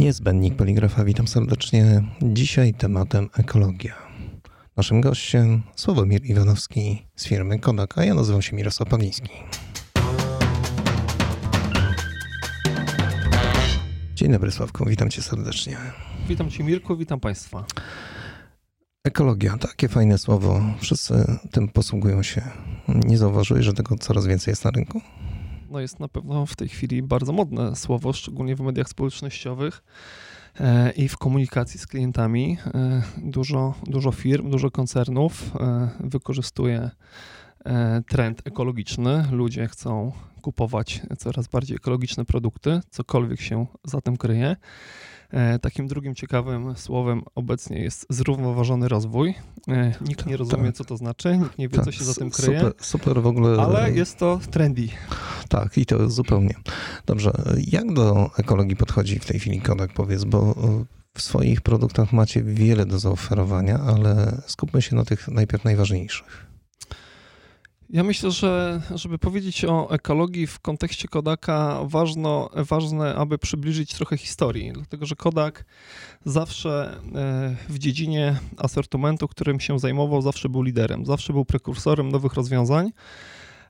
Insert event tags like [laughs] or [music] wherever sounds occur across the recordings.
Niezbędnik Poligrafa, witam serdecznie. Dzisiaj tematem ekologia. Naszym gościem Sławomir Iwanowski z firmy Kodak, a ja nazywam się Mirosław Pawliński. Dzień dobry Sławku, witam cię serdecznie. Witam cię Mirku, witam państwa. Ekologia, takie fajne słowo. Wszyscy tym posługują się. Nie zauważyłeś, że tego coraz więcej jest na rynku? No jest na pewno w tej chwili bardzo modne słowo, szczególnie w mediach społecznościowych e, i w komunikacji z klientami. E, dużo, dużo firm, dużo koncernów e, wykorzystuje trend ekologiczny. Ludzie chcą kupować coraz bardziej ekologiczne produkty, cokolwiek się za tym kryje. Takim drugim ciekawym słowem obecnie jest zrównoważony rozwój. Nikt nie rozumie, tak. co to znaczy, nikt nie wie, tak, co się za tym kryje. Super, super w ogóle. Ale jest to trendy. Tak, i to zupełnie. Dobrze, jak do ekologii podchodzi w tej chwili Kodak, powiedz, bo w swoich produktach macie wiele do zaoferowania, ale skupmy się na tych najpierw najważniejszych. Ja myślę, że żeby powiedzieć o ekologii w kontekście Kodaka, ważno, ważne, aby przybliżyć trochę historii, dlatego że Kodak zawsze e, w dziedzinie asortymentu, którym się zajmował, zawsze był liderem, zawsze był prekursorem nowych rozwiązań.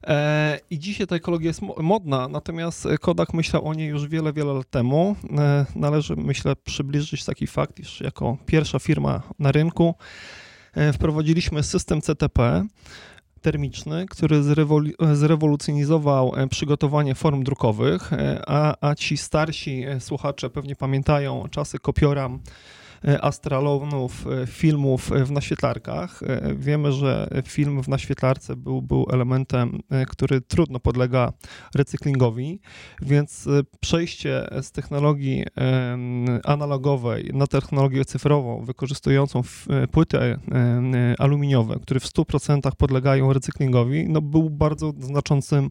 E, I dzisiaj ta ekologia jest modna, natomiast Kodak myślał o niej już wiele, wiele lat temu. E, należy, myślę, przybliżyć taki fakt, iż jako pierwsza firma na rynku wprowadziliśmy system CTP, termiczny, który zrewolucjonizował e, przygotowanie form drukowych, e, a, a ci starsi e, słuchacze pewnie pamiętają czasy kopioram E, astralonów, e, filmów w naświetlarkach. E, wiemy, że film w naświetlarce był, był elementem, który trudno podlega recyklingowi, więc przejście z technologii analogowej na technologię cyfrową, wykorzystującą płyty aluminiowe, które w 100% podlegają recyklingowi, no był bardzo znaczącym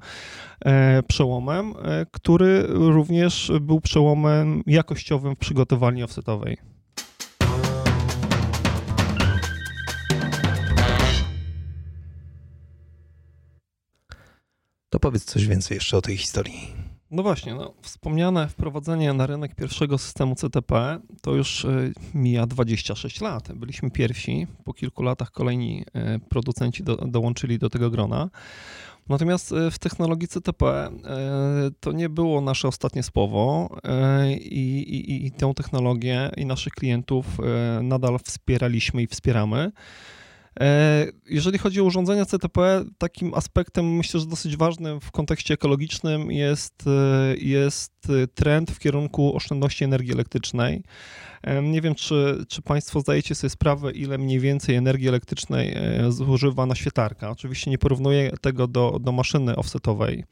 przełomem, który również był przełomem jakościowym w przygotowaniu offsetowej. To powiedz coś więcej jeszcze o tej historii. No właśnie, no, wspomniane wprowadzenie na rynek pierwszego systemu CTP to już y, mija 26 lat. Byliśmy pierwsi, po kilku latach kolejni y, producenci do, dołączyli do tego grona. Natomiast y, w technologii CTP to nie było nasze ostatnie słowo i, i, i tę technologię i naszych klientów nadal wspieraliśmy i wspieramy. E, jeżeli chodzi o urządzenia CTP, takim aspektem myślę, że dosyć ważnym w kontekście ekologicznym jest, e, jest trend w kierunku oszczędności energii elektrycznej. E, nie wiem, czy, czy Państwo zdajecie sobie sprawę, ile mniej więcej energii elektrycznej zużywa naświetlarka. Oczywiście nie porównuję tego do, do maszyny offsetowej.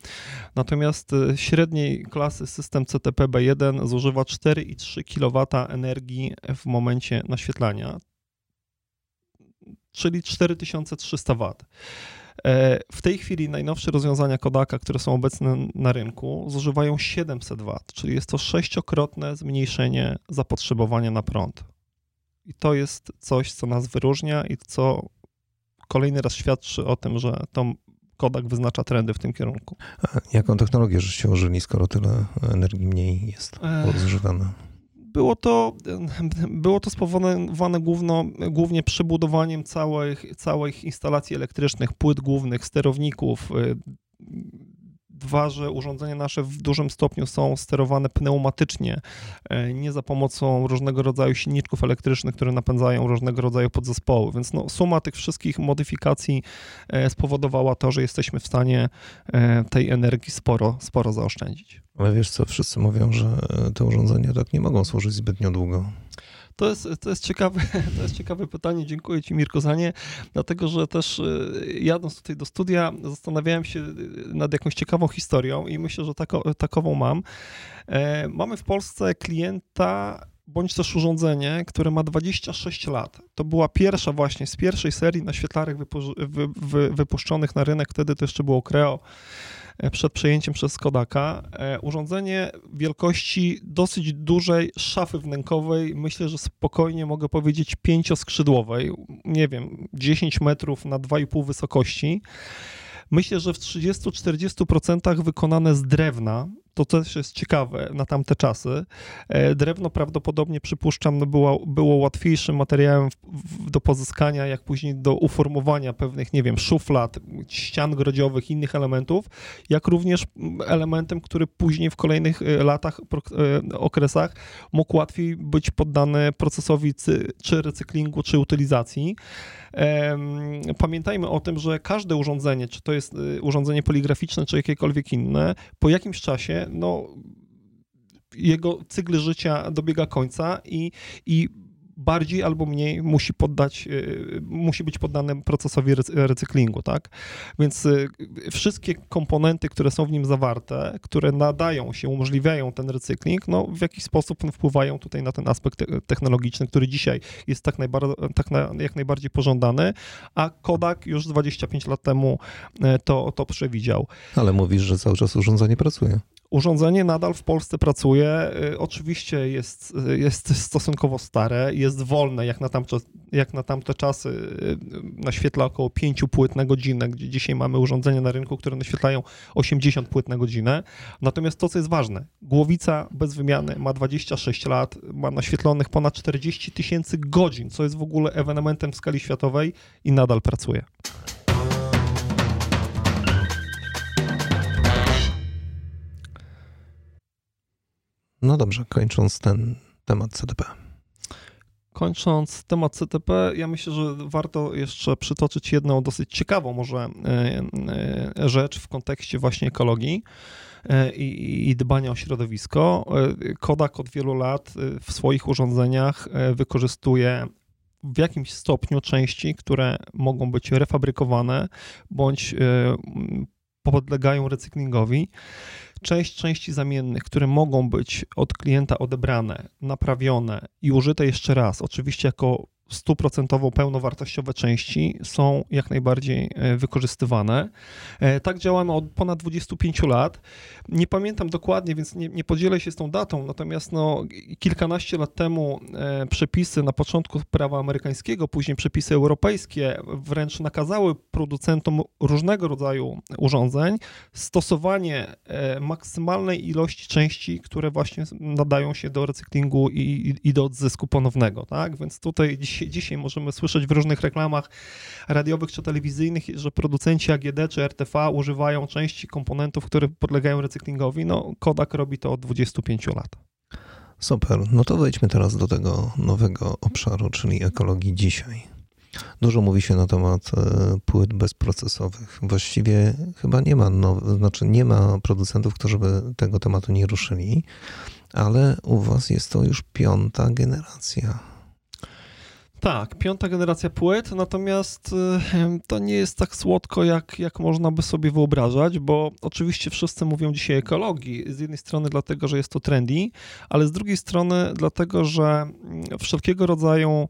Natomiast średniej klasy system CTP B1 zużywa 4,3 kW energii w momencie naświetlania czyli 4300 W. E, w tej chwili najnowsze rozwiązania Kodaka, które są obecne na rynku, zużywają 700 W, czyli jest to sześciokrotne zmniejszenie zapotrzebowania na prąd. I to jest coś, co nas wyróżnia i co kolejny raz świadczy o tym, że to Kodak wyznacza trendy w tym kierunku. A jaką technologię żeście użyli, skoro tyle energii mniej jest e, zużywane? Było to, było to spowodowane główno, głównie przebudowaniem całych, całych instalacji elektrycznych, płyt głównych, sterowników. Dwa, że urządzenia nasze w dużym stopniu są sterowane pneumatycznie, y, nie za pomocą różnego rodzaju silniczków elektrycznych, które napędzają różnego rodzaju podzespoły. Więc no, suma tych wszystkich modyfikacji y, spowodowała to, że jesteśmy w stanie tej energii sporo, sporo zaoszczędzić. Ale wiesz co, wszyscy mówią, że te urządzenia tak nie mogą służyć zbytnio długo. To jest, to, jest ciekawe, [laughs] to jest ciekawe pytanie. Dziękuję Ci, Mirko, za nie, dlatego że też e, jadąc tutaj do studia, zastanawiałem się nad jakąś ciekawą historią i myślę, że tako, takową mam. E, mamy w Polsce klienta, bądź też urządzenie, które ma 26 lat. To była pierwsza właśnie z pierwszej serii naświetlarek wypu, wy, wy, wypuszczonych na rynek, wtedy to jeszcze było Creo przed przejęciem przez Kodaka. E, urządzenie wielkości dosyć dużej szafy wnękowej, myślę, że spokojnie mogę powiedzieć pięcioskrzydłowej, nie wiem, 10 metrów na 2,5 wysokości. Myślę, że w 30-40% wykonane z drewna, to też jest ciekawe na tamte czasy. E, drewno prawdopodobnie, przypuszczam, no było, było łatwiejszym materiałem do pozyskania, jak później do uformowania pewnych, nie wiem, szuflad, ścian grodziowych, innych elementów, jak również elementem, który później w kolejnych e, latach, e, okresach mógł łatwiej być poddany procesowi czy recyklingu, czy utylizacji. Pamiętajmy o tym, że każde urządzenie, czy to jest urządzenie poligraficzne, czy jakiekolwiek inne, po jakimś czasie, no, jego cykl życia dobiega końca i, i bardziej albo mniej musi poddać, y, musi być poddany procesowi recyklingu, tak? Więc y, wszystkie komponenty, które są w nim zawarte, które nadają się, umożliwiają ten recykling, no w jakiś sposób wpływają tutaj na ten aspekt technologiczny, który dzisiaj jest tak, najbar- tak na, jak najbardziej pożądany, a Kodak już 25 lat temu y, to, to przewidział. Ale mówisz, że cały czas urządzenie pracuje. Urządzenie nadal w Polsce pracuje. Y, oczywiście jest, y, jest stosunkowo stare, jest wolne, jak na, tamte, jak na tamte czasy y, naświetla około 5 płyt na godzinę, gdzie dzisiaj mamy urządzenia na rynku, które naświetlają 80 płyt na godzinę. Natomiast to, co jest ważne, głowica bez wymiany ma 26 lat, ma naświetlonych ponad 40 tysięcy godzin, co jest w ogóle ewenementem w skali światowej i nadal pracuje. No dobrze, kończąc ten temat CTP. Kończąc temat CTP, ja myślę, że warto jeszcze przytoczyć jedną dosyć ciekawą może e, e, rzecz w kontekście właśnie ekologii e, i dbania o środowisko. Kodak od wielu lat w swoich urządzeniach wykorzystuje w jakimś stopniu części, które mogą być refabrykowane bądź podlegają recyklingowi. Część części zamiennych, które mogą być od klienta odebrane, naprawione i użyte jeszcze raz, oczywiście jako stuprocentowo pełnowartościowe części są jak najbardziej e, wykorzystywane. E, tak działamy od ponad 25 lat. Nie pamiętam dokładnie, więc nie, nie podzielę się z tą datą, natomiast no, kilkanaście lat temu e, przepisy na początku prawa amerykańskiego, później przepisy europejskie wręcz nakazały producentom różnego rodzaju urządzeń stosowanie maksymalnej ilości części, które właśnie nadają się do recyklingu i, i, do odzysku ponownego. Tak? Więc tutaj dzisiaj dzisiaj, możemy słyszeć w różnych reklamach radiowych czy telewizyjnych, że producenci AGD czy RTV używają części komponentów, które podlegają recyklingowi. No, Kodak robi to od 25 lat. Super. No to wejdźmy teraz do tego nowego obszaru, czyli ekologii dzisiaj. Dużo mówi się na temat e, płyt bezprocesowych. Właściwie chyba nie ma, now, znaczy nie ma producentów, którzy by tego tematu nie ruszyli, ale u Was jest to już piąta generacja. Tak, piąta generacja płyt, natomiast to nie jest tak słodko, jak, jak można by sobie wyobrażać, bo oczywiście wszyscy mówią dzisiaj ekologii. Z jednej strony dlatego, że jest to trendy, ale z drugiej strony dlatego, że mm, wszelkiego rodzaju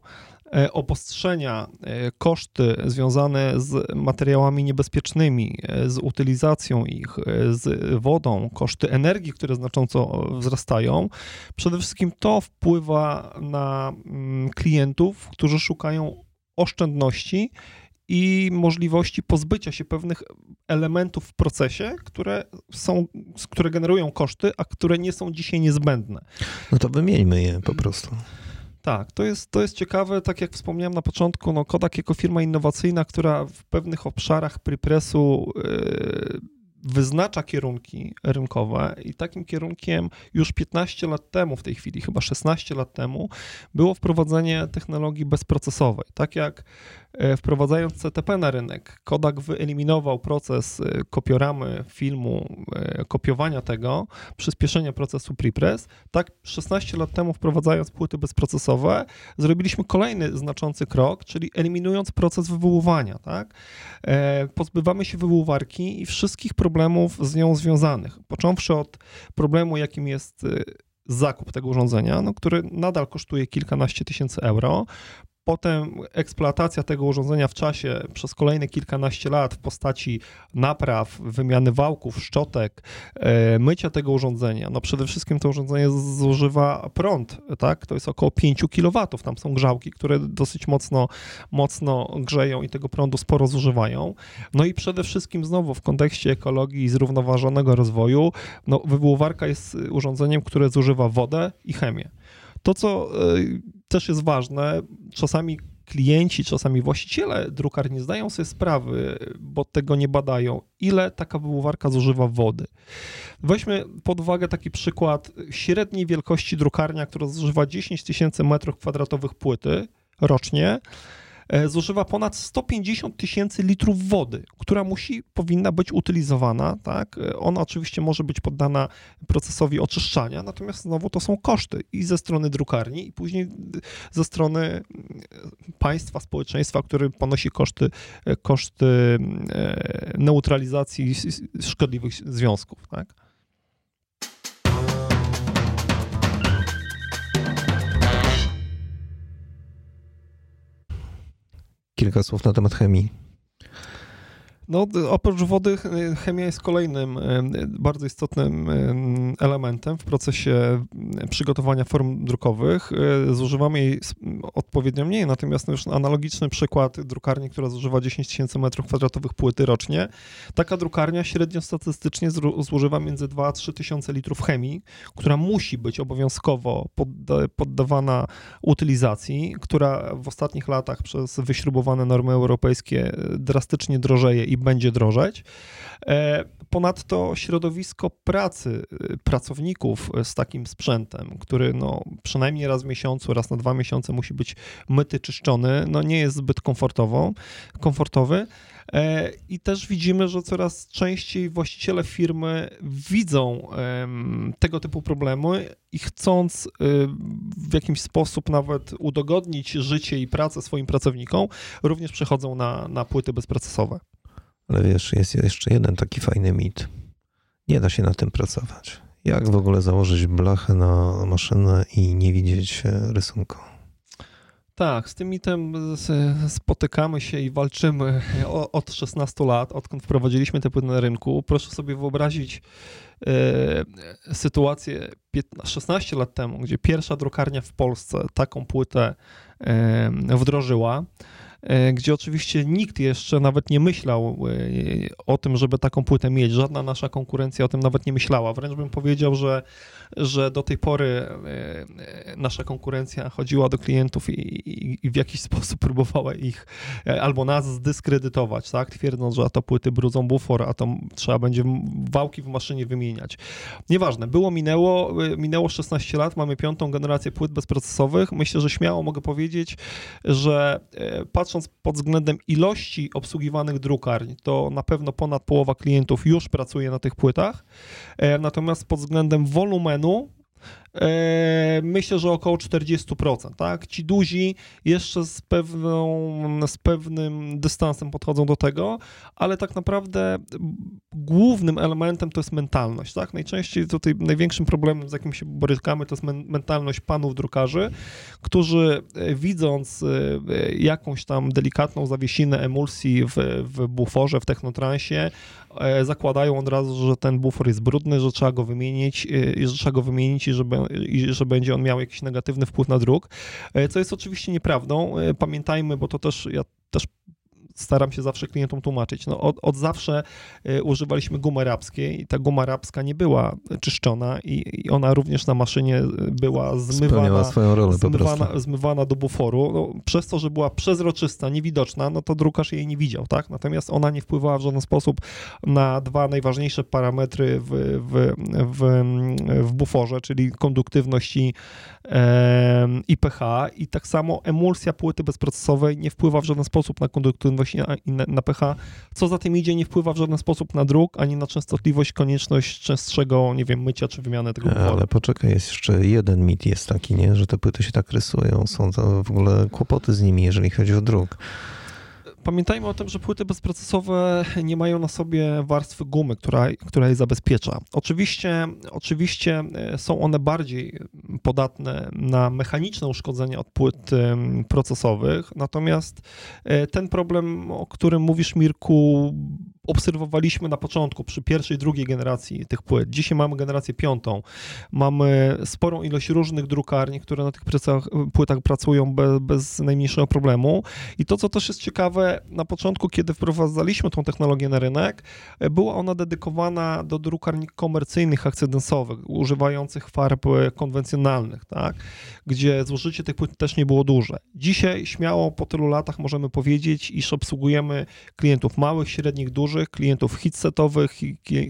obostrzenia, e, koszty związane z materiałami niebezpiecznymi, e, z utylizacją ich, z wodą, koszty energii, które znacząco wzrastają, przede wszystkim to wpływa na mm, klientów, którzy szukają oszczędności i możliwości pozbycia się pewnych elementów w procesie, które są, które generują koszty, a które nie są dzisiaj niezbędne. No to wymieńmy je po prostu. Tak, to jest, to jest ciekawe, tak jak wspomniałem na początku, no Kodak jako firma innowacyjna, która w pewnych obszarach prepresu yy, wyznacza kierunki rynkowe i takim kierunkiem już 15 lat temu, w tej chwili chyba 16 lat temu, było wprowadzenie technologii bezprocesowej. Tak jak wprowadzając CTP na rynek, Kodak wyeliminował proces e, kopioramy filmu, e, kopiowania tego, przyspieszenia procesu prepress. Tak 16 lat temu wprowadzając płyty bezprocesowe, zrobiliśmy kolejny znaczący krok, czyli eliminując proces wywoływania. Tak? Pozbywamy się wywoływarki i wszystkich problemów z nią związanych. Począwszy od problemu, jakim jest zakup tego urządzenia, no, który nadal kosztuje kilkanaście tysięcy euro, potem eksploatacja tego urządzenia w czasie przez kolejne kilkanaście lat w postaci napraw, wymiany wałków, szczotek, e, mycia tego urządzenia. No przede wszystkim to urządzenie zużywa prąd, tak? To jest około 5 kW. Tam są grzałki, które dosyć mocno, mocno grzeją i tego prądu sporo zużywają. No i przede wszystkim znowu w kontekście ekologii i zrównoważonego rozwoju, no wywoływarka jest urządzeniem, które zużywa wodę i chemię. To, co e, też jest ważne, czasami klienci, czasami właściciele drukarni zdają sobie sprawy, bo tego nie badają, ile taka wyłuwarka zużywa wody. Weźmy pod uwagę taki przykład średniej wielkości drukarnia, która zużywa 10 tysięcy metrów kwadratowych płyty rocznie zużywa ponad 150 tysięcy litrów wody, która musi, powinna być utylizowana, tak? E, ona oczywiście może być poddana procesowi oczyszczania, natomiast znowu to są koszty i ze strony drukarni i później ze strony państwa, społeczeństwa, który ponosi koszty, e, koszty neutralizacji szkodliwych związków, tak? Kilka słów na temat chemii. No, oprócz wody, chemia jest kolejnym bardzo istotnym elementem w procesie przygotowania form drukowych. E, zużywamy jej odpowiednio mniej, natomiast no już analogiczny przykład drukarni, która zużywa 10 tysięcy metrów kwadratowych płyty rocznie. Taka drukarnia średnio statystycznie zużywa między 2 a 3 tysiące litrów chemii, która musi być obowiązkowo poddawana utylizacji, która w ostatnich latach przez wyśrubowane normy europejskie drastycznie drożeje i będzie drożeć. E, ponadto środowisko pracy e, pracowników z takim sprzętem, który no, przynajmniej raz w miesiącu, raz na dwa miesiące musi być myty, czyszczony, no nie jest zbyt komfortową, komfortowy. E, I też widzimy, że coraz częściej właściciele firmy widzą tego typu problemy i chcąc w jakiś sposób nawet udogodnić życie i pracę swoim pracownikom, również przechodzą na, na płyty bezprocesowe. Ale wiesz, jest jeszcze jeden taki fajny mit. Nie da się na tym pracować. Jak w ogóle założyć blachę na maszynę i nie widzieć rysunku? Tak, z tym mitem spotykamy się i walczymy od 16 lat, odkąd wprowadziliśmy te płyty na rynku. Proszę sobie wyobrazić e, sytuację 15, 16 lat temu, gdzie pierwsza drukarnia w Polsce taką płytę e, wdrożyła. E, gdzie oczywiście nikt jeszcze nawet nie myślał e, o tym, żeby taką płytę mieć. Żadna nasza konkurencja o tym nawet nie myślała. Wręcz bym powiedział, że, że do tej pory e, nasza konkurencja chodziła do klientów i, i, w jakiś [laughs] sposób próbowała ich albo nas zdyskredytować, tak? twierdząc, że a to płyty brudzą bufor, a to trzeba będzie wałki w maszynie wymieniać. Nieważne, było, minęło, minęło 16 lat, mamy piątą generację płyt bezprocesowych. Myślę, że śmiało mogę powiedzieć, że patrząc patrząc pod względem ilości obsługiwanych drukarni, to na pewno ponad połowa klientów już pracuje na tych płytach. E, natomiast pod względem wolumenu myślę, że około 40%. Tak? Ci duzi jeszcze z, pewną, z pewnym dystansem podchodzą do tego, ale tak naprawdę głównym elementem to jest mentalność. Tak? Najczęściej tutaj największym problemem, z jakim się borykamy, to jest mentalność panów drukarzy, którzy e, widząc e, jakąś tam delikatną zawiesinę emulsji w, w buforze, w technotransie, zakładają od razu, że ten bufor jest brudny, że trzeba go wymienić, że trzeba go wymienić i żeby i że będzie on miał jakiś negatywny wpływ na druk, e, co jest oczywiście nieprawdą. E, pamiętajmy, bo to też ja też staram się zawsze klientom tłumaczyć. No, od, od zawsze y, używaliśmy gumy arabskiej i ta guma arabska nie była czyszczona i, i ona również na maszynie była zmywana, zmywana, zmywana do buforu. No, przez to, że była przezroczysta, niewidoczna, no to drukarz jej nie widział, tak? Natomiast ona nie wpływała w żaden sposób na dwa najważniejsze parametry w, w, w, w buforze, czyli konduktywność i, e, i pH i tak samo emulsja płyty bezprocesowej nie wpływa w żaden sposób na konduktywność i na, pH. Co za tym idzie, nie wpływa w żaden sposób na druk, ani na częstotliwość, konieczność częstszego, nie wiem, mycia czy wymiany tego wodu. Ale poczekaj, jest jeszcze jeden mit jest taki, nie, że te płyty się tak rysują. Są to w ogóle kłopoty z nimi, jeżeli chodzi o druk Pamiętajmy o tym, że płyty bezprocesowe nie mają na sobie warstwy gumy, która, która je zabezpiecza. Oczywiście, oczywiście e, są one bardziej podatne na mechaniczne uszkodzenia od płyt procesowych, natomiast e, ten problem, o którym mówisz, Mirku, obserwowaliśmy na początku przy pierwszej, drugiej generacji tych płyt. Dzisiaj mamy generację piątą. Mamy sporą ilość różnych drukarni, które na tych płytach pracują bez, bez najmniejszego problemu. I to, co też jest ciekawe, na początku, kiedy wprowadzaliśmy tą technologię na rynek, była ona dedykowana do drukarni komercyjnych, akcedensowych, używających farb konwencjonalnych, tak? gdzie zużycie tych płyt też nie było duże. Dzisiaj śmiało po tylu latach możemy powiedzieć, iż obsługujemy klientów małych, średnich, dużych, dużych, klientów hitsetowych,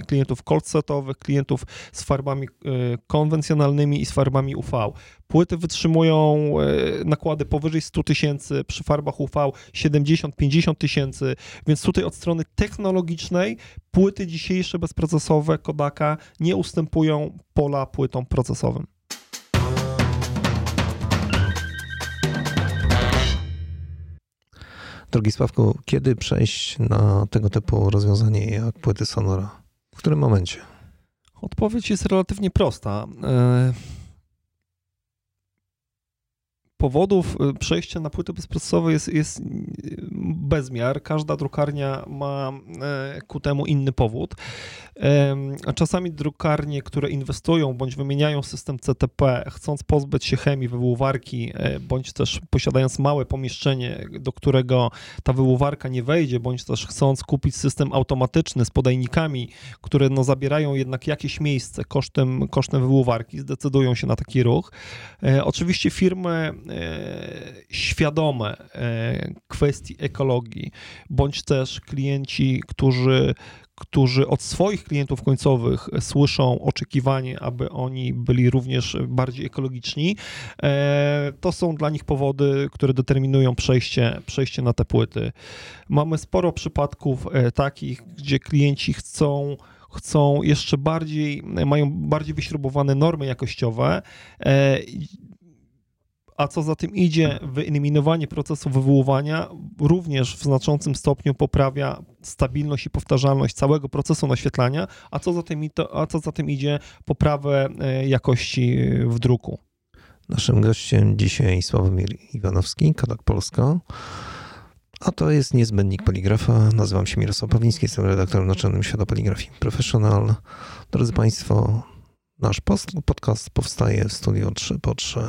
klientów cold-setowych, klientów z farbami e, konwencjonalnymi i z farbami UV. Płyty wytrzymują e, nakłady powyżej 100 tysięcy, przy farbach UV 70-50 tysięcy, więc tutaj od strony technologicznej płyty dzisiejsze bezprocesowe Kodaka nie ustępują pola płytom procesowym. Drogi Sławku, kiedy przejść na tego typu rozwiązanie jak płyty Sonora? W którym momencie? Odpowiedź jest relatywnie prosta. Powodów y, przejścia na płyty bezprocesowe jest, jest bezmiar. Każda drukarnia ma e, ku temu inny powód. Czasami drukarnie, które inwestują bądź wymieniają system CTP, chcąc pozbyć się chemii wyłuwarki, e, bądź też posiadając małe pomieszczenie, do którego ta wyłuwarka nie wejdzie, bądź też chcąc kupić system automatyczny z podajnikami, które no, zabierają jednak jakieś miejsce kosztem, kosztem wyłuwarki, zdecydują się na taki ruch. E, oczywiście firmy świadome e, kwestii ekologii, bądź też klienci, którzy, którzy od swoich klientów końcowych słyszą oczekiwanie, aby oni byli również bardziej ekologiczni, e, to są dla nich powody, które determinują przejście, przejście na te płyty. Mamy sporo przypadków takich, gdzie klienci chcą chcą jeszcze bardziej, mają bardziej wyśrubowane normy jakościowe a co za tym idzie, wyeliminowanie procesu wywoływania również w znaczącym stopniu poprawia stabilność i powtarzalność całego procesu naświetlania, a co za tym, a co za tym idzie, poprawę e, jakości w druku. Naszym gościem dzisiaj Sławomir Iwanowski, Kodak Polska. A to jest niezbędnik poligrafa. Nazywam się Mirosław Pawliński, jestem redaktorem naczelnym Świata Poligrafii Professional. Drodzy Państwo, nasz podcast powstaje w studio 3 po 3.